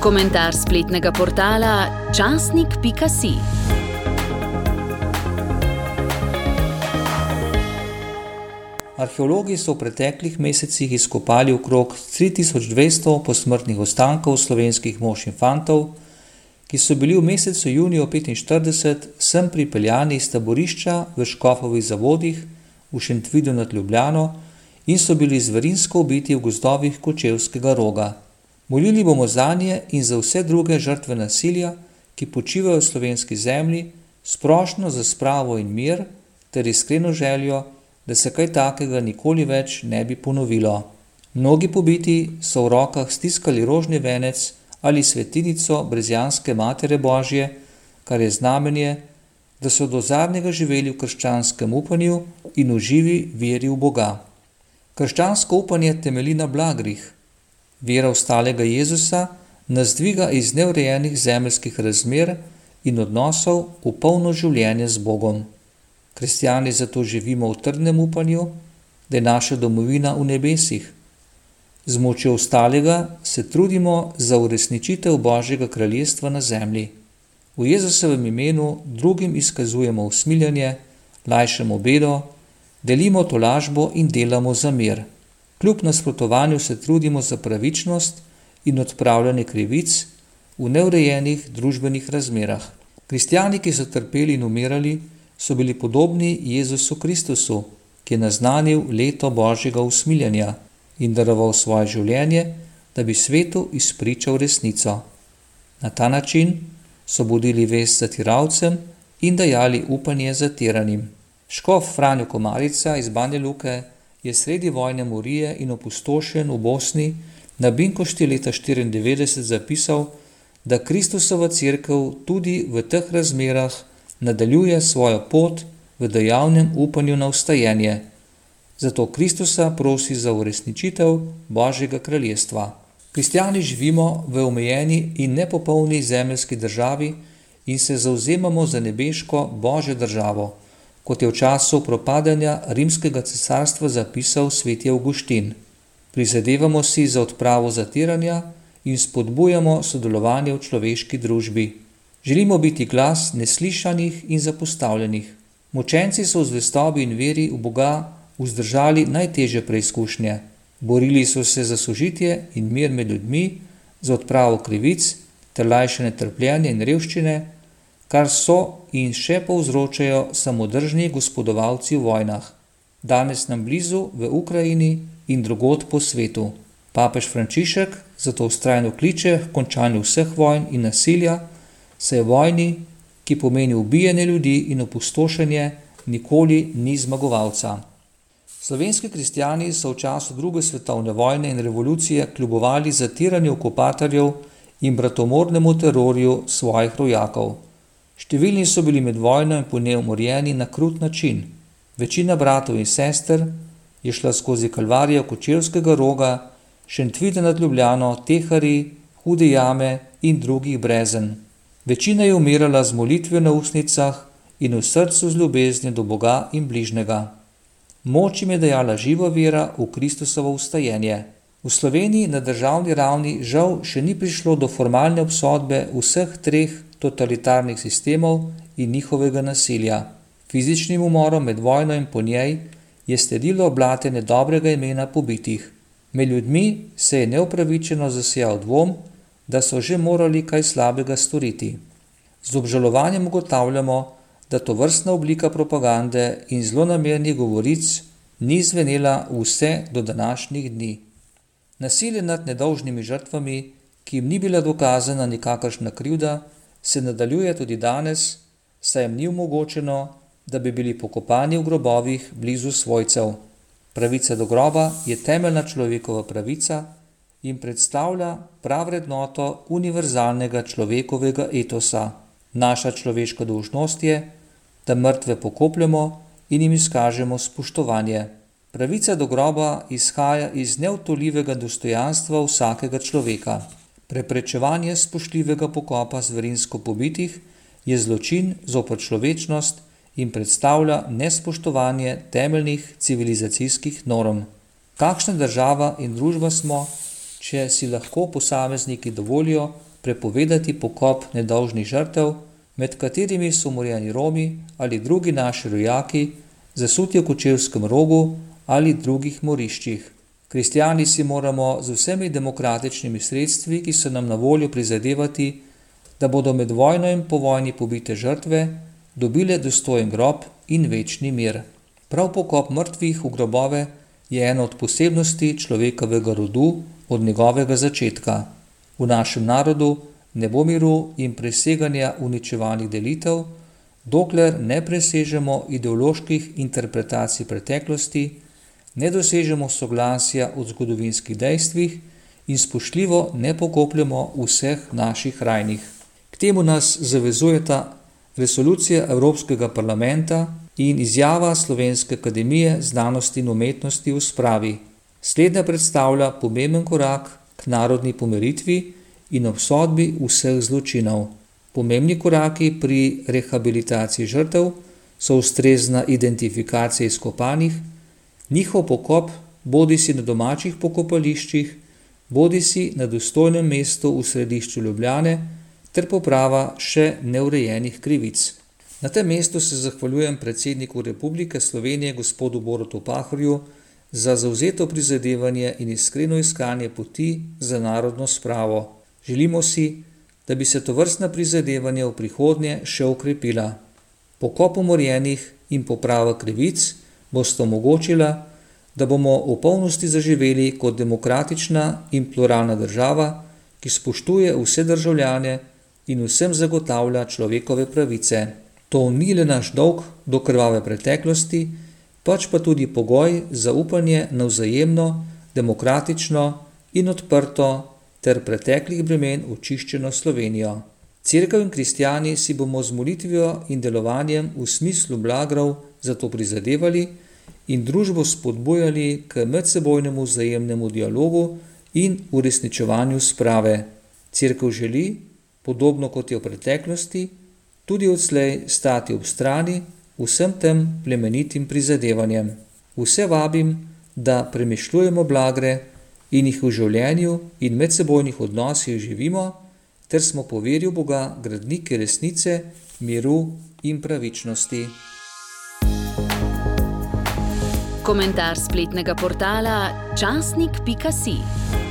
Komentar spletnega portala časnik.si. Arheologi so v preteklih mesecih izkopali okrog 3200 posmrtnih ostankov slovenskih mož in fantov, ki so bili v mesecu juniju 1945 sem pripeljani iz taborišča v Škofovih zavodih v Šentvidu nad Ljubljano in so bili zverinsko ubiti v gozdovih Kočevskega roga. Molili bomo za nje in za vse druge žrtve nasilja, ki počivajo v slovenski zemlji, sprošno za spravo in mir ter iskreno željo, da se kaj takega nikoli več ne bi ponovilo. Mnogi pobiti so v rokah stiskali rožni venec ali svetinico brezjanske Matere Božje, kar je znamenje, da so do zadnjega živeli v krščanskem upanju in v živi veri v Boga. Krščansko upanje temelji na blagrih. Vera v stalega Jezusa nas dviga iz neurejenih zemeljskih razmer in odnosov v polno življenje z Bogom. Kristijani zato živimo v trdnem upanju, da je naša domovina v nebesih. Z močjo ostalega se trudimo za uresničitev Božjega kraljestva na zemlji. V Jezusovem imenu drugim izkazujemo usmiljanje, lajšamo bedo, delimo tolažbo in delamo za mir. Kljub nasprotovanju se trudimo za pravičnost in odpravljanje krivic v neurejenih družbenih razmerah. Kristijani, ki so trpeli in umirali, so bili podobni Jezusu Kristusu, ki je naznanil leto Božjega usmiljanja in daroval svoje življenje, da bi svetu izpričal resnico. Na ta način so budili vest zatiralcem in dajali upanje zatiranim. Škof Franjo Komarica iz Banje Luke je sredi vojne morije in opustošen v Bosni na Binkošti leta 1994 zapisal, da Kristusova crkva tudi v teh razmerah nadaljuje svojo pot v dejavnem upanju na ustajenje. Zato Kristusa prosi za uresničitev Božjega kraljestva. Kristijani živimo v omejeni in nepopolni zemeljski državi in se zauzemamo za nebeško Božjo državo, kot je v času propadanja rimskega cesarstva zapisal sveti Augustin. Prizadevamo si za odpravo zatiranja in spodbujamo sodelovanje v človeški družbi. Želimo biti glas neslišanih in zapostavljenih. Močenci so v zvestobi in veri v Boga vzdržali najtežje preizkušnje, borili so se za sožitje in mir med ljudmi, za odpravo krivic ter lajšanje trpljenja in revščine, kar so in še povzročajo samodržni gospodovalci v vojnah, danes nam blizu v Ukrajini in drugod po svetu. Papež Frančišek zato ustrajno kliče k končanju vseh vojn in nasilja, saj vojni, ki pomeni ubijanje ljudi in opustošenje, nikoli ni zmagovalca. Slovenski kristijani so v času druge svetovne vojne in revolucije kljubovali zatiranju okupatorjev in bratomornemu terorju svojih rojakov. Številni so bili med vojno in po njej umorjeni na krut način. Večina bratov in sester je šla skozi kalvarijo kočevskega roga, šentvide nad Ljubljano, tehari, hude jame in drugih brezen. Večina je umirala z molitvijo na usnicah in v srcu z ljubeznijo do Boga in bližnjega. Moč jim je dejala živa vera v Kristusovo ustajenje. V Sloveniji na državni ravni žal še ni prišlo do formalne obsodbe vseh treh totalitarnih sistemov in njihovega nasilja. Fizičnim umorom med vojno in po njej je sledilo oblatenje dobrega imena pobitih. Med ljudmi se je neupravičeno zasijal dvom, da so že morali kaj slabega storiti. Z obžalovanjem ugotavljamo, da to vrstna oblika propagande in zlonamernih govoric ni zvenela vse do današnjih dni. Nasilje nad nedolžnimi žrtvami, ki jim ni bila dokazana nikakršna krivda, se nadaljuje tudi danes, saj jim ni omogočeno, da bi bili pokopani v grobovih blizu svojcev. Pravica do groba je temeljna človekova pravica in predstavlja prav vrednoto univerzalnega človekovega etosa. Naša človeška dolžnost je, da mrtve pokopljemo in jim izkažemo spoštovanje. Pravica do groba izhaja iz neutoljivega dostojanstva vsakega človeka. Preprečevanje spoštljivega pokopa zverinsko pobitih je zločin zopr človečnost in predstavlja nespoštovanje temeljnih civilizacijskih norm. Kakšna država in družba smo, če si lahko posamezniki dovolijo prepovedati pokop nedolžnih žrtev, med katerimi so umorjeni Romi ali drugi naši rojaki, zasuti v kočevskem rogu ali drugih moriščih. Kristijani si moramo z vsemi demokratičnimi sredstvi, ki so nam na voljo, prizadevati, da bodo med vojno in po vojni pobite žrtve dobile dostojen grob in večni mir. Prav pokop mrtvih v grobove je ena od posebnosti človekovega rodu od njegovega začetka. V našem narodu ne bo miru in preseganja uničevalnih delitev, dokler ne presežemo ideoloških interpretacij preteklosti, ne dosežemo soglasja o zgodovinskih dejstvih in spoštljivo ne pokopljamo vseh naših rajnih. K temu nas zavezujeta resolucija Evropskega parlamenta in izjava Slovenske akademije znanosti in umetnosti v spravi. Slednja predstavlja pomemben korak k narodni pomiritvi in obsodbi vseh zločinov. Pomembni koraki pri rehabilitaciji žrtev so ustrezna identifikacija izkopanih, njihov pokop bodi si na domačih pokopališčih, bodi si na dostojnem mestu v središču Ljubljane, ter poprava še neurejenih krivic. Na tem mestu se zahvaljujem predsedniku Republike Slovenije gospodu Borutu Pahorju za zauzeto prizadevanje in iskreno iskanje poti za narodno spravo. Želimo si, da bi se to vrstna prizadevanja v prihodnje še ukrepila. Pokop umorjenih in poprava krivic boste omogočila, da bomo v polnosti zaživeli kot demokratična in pluralna država, ki spoštuje vse državljane in vsem zagotavlja človekove pravice. To ni le naš dolg do krvave preteklosti, pač pa tudi pogoj za upanje na vzajemno, demokratično in odprto ter preteklih bremen očiščeno Slovenijo. Cerkev in kristijani si bomo z molitvijo in delovanjem v smislu blagrov za to prizadevali in družbo spodbujali k medsebojnemu vzajemnemu dialogu in uresničevanju sprave. Cerkev želi, podobno kot je v preteklosti, tudi odslej stati ob strani vsem tem plemenitim prizadevanjem. Vse vabim, da premišljujemo blagre in jih v življenju in medsebojnih odnosih živimo, ter smo po veri v Boga gradniki resnice, miru in pravičnosti. Komentar spletnega portala časnik.si.